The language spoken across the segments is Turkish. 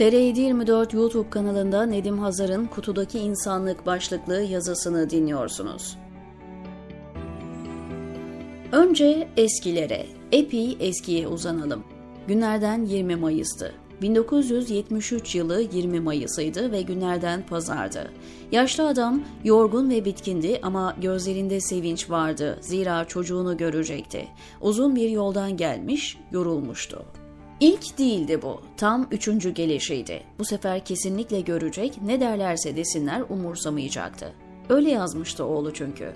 TR724 YouTube kanalında Nedim Hazar'ın Kutudaki İnsanlık başlıklı yazısını dinliyorsunuz. Önce eskilere, epey eskiye uzanalım. Günlerden 20 Mayıs'tı. 1973 yılı 20 Mayıs'ıydı ve günlerden pazardı. Yaşlı adam yorgun ve bitkindi ama gözlerinde sevinç vardı. Zira çocuğunu görecekti. Uzun bir yoldan gelmiş, yorulmuştu. İlk değildi bu. Tam üçüncü gelişiydi. Bu sefer kesinlikle görecek, ne derlerse desinler umursamayacaktı. Öyle yazmıştı oğlu çünkü.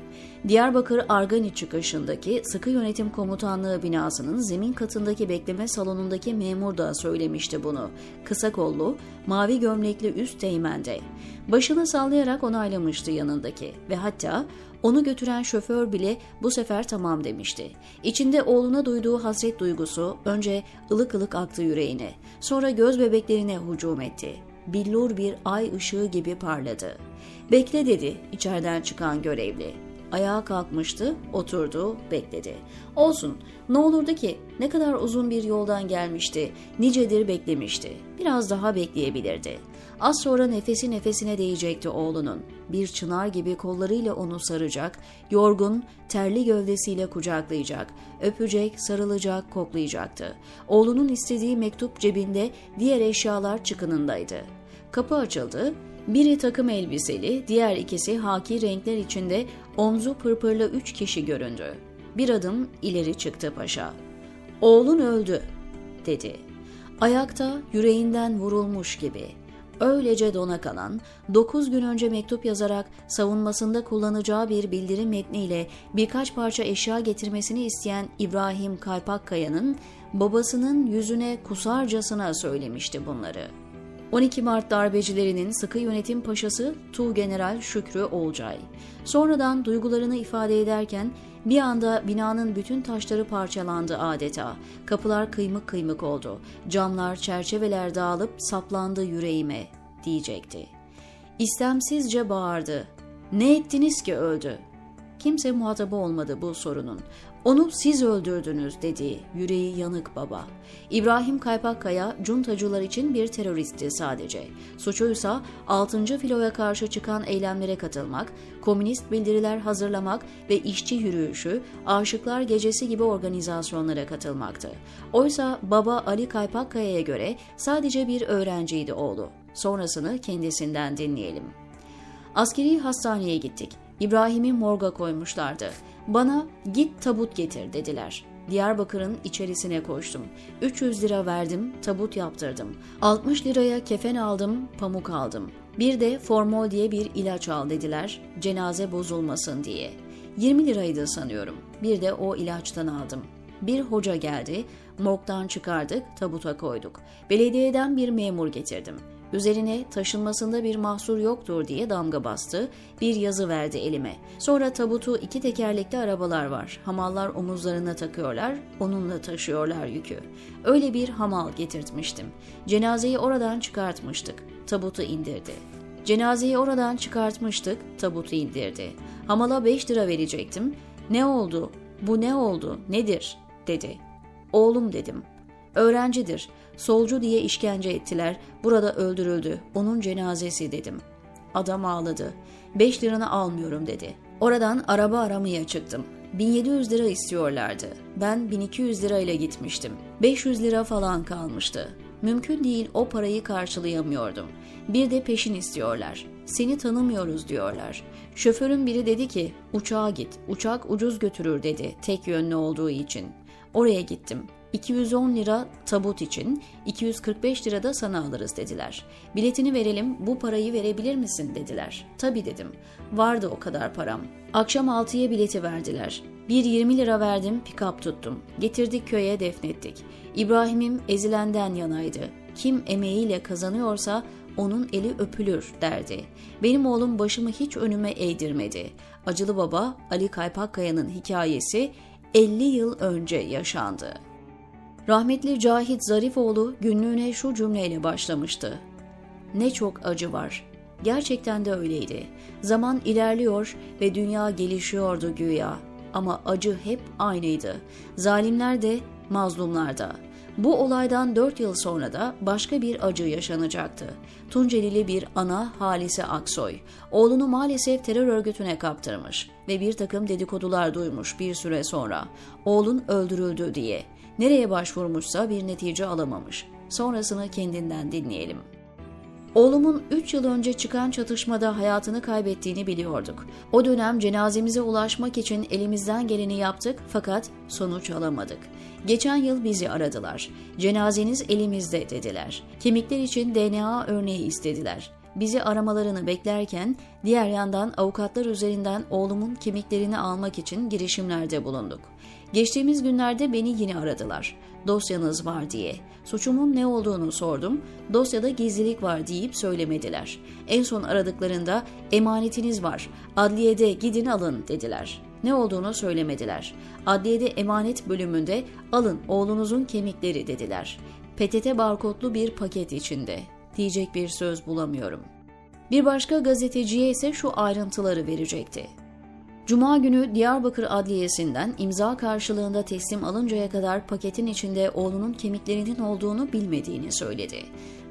Diyarbakır Argani çıkışındaki sıkı yönetim komutanlığı binasının zemin katındaki bekleme salonundaki memur da söylemişti bunu. Kısa kollu, mavi gömlekli üst teğmende. Başını sallayarak onaylamıştı yanındaki ve hatta onu götüren şoför bile bu sefer tamam demişti. İçinde oğluna duyduğu hasret duygusu önce ılık ılık aktı yüreğine, sonra göz bebeklerine hücum etti. Billur bir ay ışığı gibi parladı. Bekle dedi içeriden çıkan görevli. Ayağa kalkmıştı, oturdu, bekledi. Olsun, ne olurdu ki? Ne kadar uzun bir yoldan gelmişti, nicedir beklemişti. Biraz daha bekleyebilirdi. Az sonra nefesi nefesine değecekti oğlunun. Bir çınar gibi kollarıyla onu saracak, yorgun, terli gövdesiyle kucaklayacak, öpecek, sarılacak, koklayacaktı. Oğlunun istediği mektup cebinde, diğer eşyalar çıkınındaydı. Kapı açıldı, biri takım elbiseli, diğer ikisi haki renkler içinde omzu pırpırlı üç kişi göründü. Bir adım ileri çıktı paşa. Oğlun öldü, dedi. Ayakta yüreğinden vurulmuş gibi. Öylece dona kalan, 9 gün önce mektup yazarak savunmasında kullanacağı bir bildirim metniyle birkaç parça eşya getirmesini isteyen İbrahim Kalpakkaya'nın babasının yüzüne kusarcasına söylemişti bunları.'' 12 Mart darbecilerinin sıkı yönetim paşası General Şükrü Olcay. Sonradan duygularını ifade ederken bir anda binanın bütün taşları parçalandı adeta. Kapılar kıymık kıymık oldu. Camlar, çerçeveler dağılıp saplandı yüreğime diyecekti. İstemsizce bağırdı. Ne ettiniz ki öldü? Kimse muhatabı olmadı bu sorunun. Onu siz öldürdünüz dedi yüreği yanık baba. İbrahim Kaypakkaya cuntacılar için bir teröristti sadece. Suçuysa 6. filoya karşı çıkan eylemlere katılmak, komünist bildiriler hazırlamak ve işçi yürüyüşü, aşıklar gecesi gibi organizasyonlara katılmaktı. Oysa baba Ali Kaypakkaya'ya göre sadece bir öğrenciydi oğlu. Sonrasını kendisinden dinleyelim. Askeri hastaneye gittik. İbrahim'i morga koymuşlardı. Bana git tabut getir dediler. Diyarbakır'ın içerisine koştum. 300 lira verdim, tabut yaptırdım. 60 liraya kefen aldım, pamuk aldım. Bir de formol diye bir ilaç al dediler, cenaze bozulmasın diye. 20 liraydı sanıyorum. Bir de o ilaçtan aldım. Bir hoca geldi, morgdan çıkardık, tabuta koyduk. Belediyeden bir memur getirdim. Üzerine taşınmasında bir mahsur yoktur diye damga bastı, bir yazı verdi elime. Sonra tabutu iki tekerlekli arabalar var. Hamallar omuzlarına takıyorlar, onunla taşıyorlar yükü. Öyle bir hamal getirtmiştim. Cenazeyi oradan çıkartmıştık. Tabutu indirdi. Cenazeyi oradan çıkartmıştık, tabutu indirdi. Hamala beş lira verecektim. Ne oldu? Bu ne oldu? Nedir? dedi. Oğlum dedim. Öğrencidir. Solcu diye işkence ettiler. Burada öldürüldü. Onun cenazesi dedim. Adam ağladı. Beş liranı almıyorum dedi. Oradan araba aramaya çıktım. 1700 lira istiyorlardı. Ben 1200 lirayla gitmiştim. 500 lira falan kalmıştı. Mümkün değil o parayı karşılayamıyordum. Bir de peşin istiyorlar. Seni tanımıyoruz diyorlar. Şoförün biri dedi ki uçağa git. Uçak ucuz götürür dedi tek yönlü olduğu için. Oraya gittim. 210 lira tabut için, 245 lira da sana alırız dediler. Biletini verelim, bu parayı verebilir misin dediler. Tabi dedim. Vardı o kadar param. Akşam 6'ya bileti verdiler. Bir 20 lira verdim, pikap tuttum. Getirdik köye defnettik. İbrahim'im ezilenden yanaydı. Kim emeğiyle kazanıyorsa onun eli öpülür derdi. Benim oğlum başımı hiç önüme eğdirmedi. Acılı baba Ali Kaypakkaya'nın hikayesi 50 yıl önce yaşandı. Rahmetli Cahit Zarifoğlu günlüğüne şu cümleyle başlamıştı. Ne çok acı var. Gerçekten de öyleydi. Zaman ilerliyor ve dünya gelişiyordu güya. Ama acı hep aynıydı. Zalimler de, mazlumlar da. Bu olaydan 4 yıl sonra da başka bir acı yaşanacaktı. Tuncelili bir ana Halise Aksoy, oğlunu maalesef terör örgütüne kaptırmış ve bir takım dedikodular duymuş bir süre sonra. Oğlun öldürüldü diye. Nereye başvurmuşsa bir netice alamamış. Sonrasını kendinden dinleyelim. Oğlumun 3 yıl önce çıkan çatışmada hayatını kaybettiğini biliyorduk. O dönem cenazemize ulaşmak için elimizden geleni yaptık fakat sonuç alamadık. Geçen yıl bizi aradılar. Cenazeniz elimizde dediler. Kemikler için DNA örneği istediler. Bizi aramalarını beklerken diğer yandan avukatlar üzerinden oğlumun kemiklerini almak için girişimlerde bulunduk. Geçtiğimiz günlerde beni yine aradılar. Dosyanız var diye. Suçumun ne olduğunu sordum. Dosyada gizlilik var deyip söylemediler. En son aradıklarında emanetiniz var. Adliyede gidin alın dediler. Ne olduğunu söylemediler. Adliyede emanet bölümünde alın oğlunuzun kemikleri dediler. PTT barkodlu bir paket içinde. Diyecek bir söz bulamıyorum. Bir başka gazeteciye ise şu ayrıntıları verecekti. Cuma günü Diyarbakır Adliyesi'nden imza karşılığında teslim alıncaya kadar paketin içinde oğlunun kemiklerinin olduğunu bilmediğini söyledi.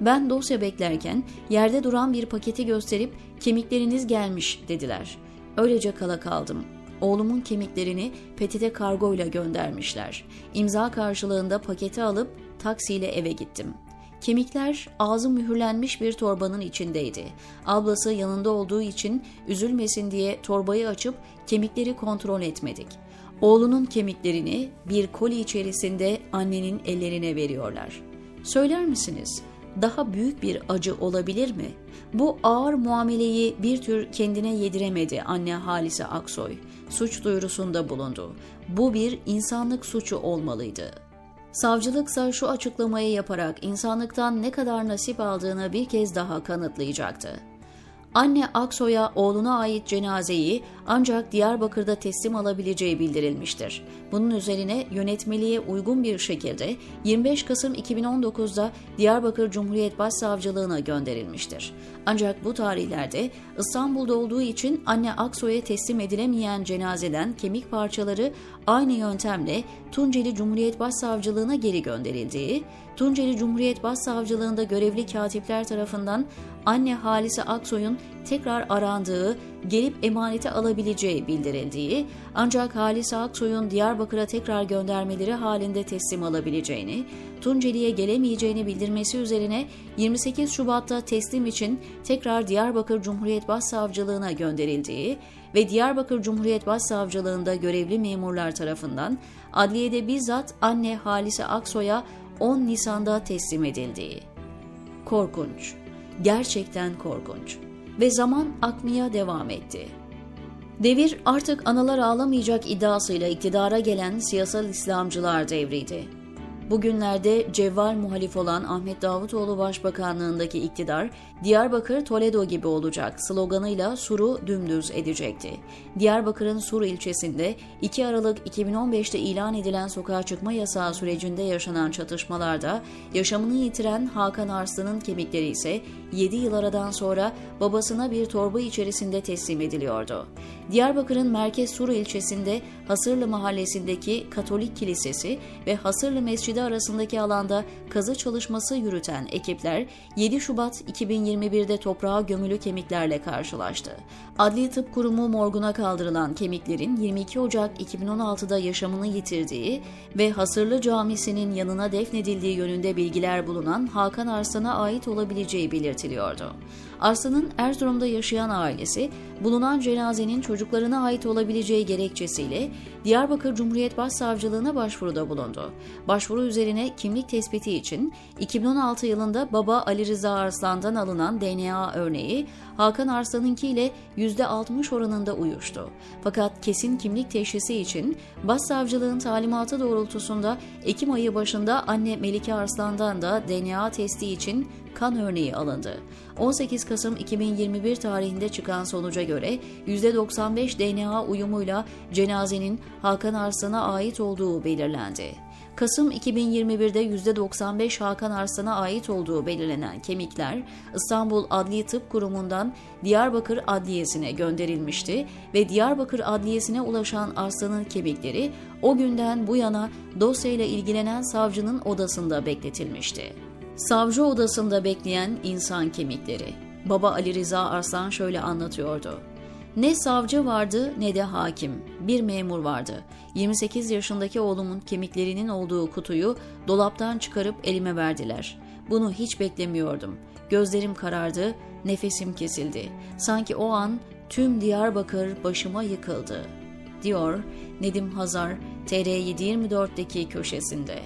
Ben dosya beklerken yerde duran bir paketi gösterip kemikleriniz gelmiş dediler. Öylece kala kaldım. Oğlumun kemiklerini PTT kargoyla göndermişler. İmza karşılığında paketi alıp taksiyle eve gittim. Kemikler ağzı mühürlenmiş bir torbanın içindeydi. Ablası yanında olduğu için üzülmesin diye torbayı açıp kemikleri kontrol etmedik. Oğlunun kemiklerini bir koli içerisinde annenin ellerine veriyorlar. Söyler misiniz? Daha büyük bir acı olabilir mi? Bu ağır muameleyi bir tür kendine yediremedi anne Halise Aksoy. Suç duyurusunda bulundu. Bu bir insanlık suçu olmalıydı. Savcılıksa şu açıklamayı yaparak insanlıktan ne kadar nasip aldığını bir kez daha kanıtlayacaktı. Anne Aksoy'a oğluna ait cenazeyi ancak Diyarbakır'da teslim alabileceği bildirilmiştir. Bunun üzerine yönetmeliğe uygun bir şekilde 25 Kasım 2019'da Diyarbakır Cumhuriyet Başsavcılığına gönderilmiştir. Ancak bu tarihlerde İstanbul'da olduğu için anne Aksoy'a teslim edilemeyen cenazeden kemik parçaları aynı yöntemle Tunceli Cumhuriyet Başsavcılığına geri gönderildiği, Tunceli Cumhuriyet Başsavcılığında görevli katipler tarafından anne Halise Aksoy'un tekrar arandığı, gelip emaneti alabileceği bildirildiği, ancak Halise Aksoy'un Diyarbakır'a tekrar göndermeleri halinde teslim alabileceğini, Tunceli'ye gelemeyeceğini bildirmesi üzerine 28 Şubat'ta teslim için tekrar Diyarbakır Cumhuriyet Başsavcılığına gönderildiği ve Diyarbakır Cumhuriyet Başsavcılığında görevli memurlar tarafından adliyede bizzat anne Halise Aksoy'a 10 Nisan'da teslim edildiği. Korkunç. Gerçekten korkunç. Ve zaman akmaya devam etti. Devir artık analar ağlamayacak iddiasıyla iktidara gelen siyasal İslamcılar devriydi. Bugünlerde cevval muhalif olan Ahmet Davutoğlu Başbakanlığındaki iktidar, Diyarbakır Toledo gibi olacak sloganıyla Sur'u dümdüz edecekti. Diyarbakır'ın Sur ilçesinde 2 Aralık 2015'te ilan edilen sokağa çıkma yasağı sürecinde yaşanan çatışmalarda yaşamını yitiren Hakan Arslan'ın kemikleri ise 7 yıl aradan sonra babasına bir torba içerisinde teslim ediliyordu. Diyarbakır'ın Merkez Sur ilçesinde Hasırlı mahallesindeki Katolik Kilisesi ve Hasırlı Mescidi arasındaki alanda kazı çalışması yürüten ekipler 7 Şubat 2021'de toprağa gömülü kemiklerle karşılaştı. Adli Tıp Kurumu morguna kaldırılan kemiklerin 22 Ocak 2016'da yaşamını yitirdiği ve Hasırlı Camisi'nin yanına defnedildiği yönünde bilgiler bulunan Hakan Arslan'a ait olabileceği belirtiliyordu. Arslan'ın Erzurum'da yaşayan ailesi bulunan cenazenin çocuklarına ait olabileceği gerekçesiyle Diyarbakır Cumhuriyet Başsavcılığına başvuruda bulundu. Başvuru üzerine kimlik tespiti için 2016 yılında baba Ali Rıza Arslan'dan alınan DNA örneği Hakan Arslan'ınki ile %60 oranında uyuştu. Fakat kesin kimlik teşhisi için Başsavcılığın talimatı doğrultusunda Ekim ayı başında anne Melike Arslan'dan da DNA testi için kan örneği alındı. 18 Kasım 2021 tarihinde çıkan sonuca göre %95 DNA uyumuyla cenazenin Hakan Arslan'a ait olduğu belirlendi. Kasım 2021'de %95 Hakan Arslan'a ait olduğu belirlenen kemikler İstanbul Adli Tıp Kurumu'ndan Diyarbakır Adliyesi'ne gönderilmişti ve Diyarbakır Adliyesi'ne ulaşan Arslan'ın kemikleri o günden bu yana dosyayla ilgilenen savcının odasında bekletilmişti. Savcı odasında bekleyen insan kemikleri. Baba Ali Rıza Arslan şöyle anlatıyordu. Ne savcı vardı ne de hakim. Bir memur vardı. 28 yaşındaki oğlumun kemiklerinin olduğu kutuyu dolaptan çıkarıp elime verdiler. Bunu hiç beklemiyordum. Gözlerim karardı, nefesim kesildi. Sanki o an tüm Diyarbakır başıma yıkıldı, diyor Nedim Hazar TR724'deki köşesinde.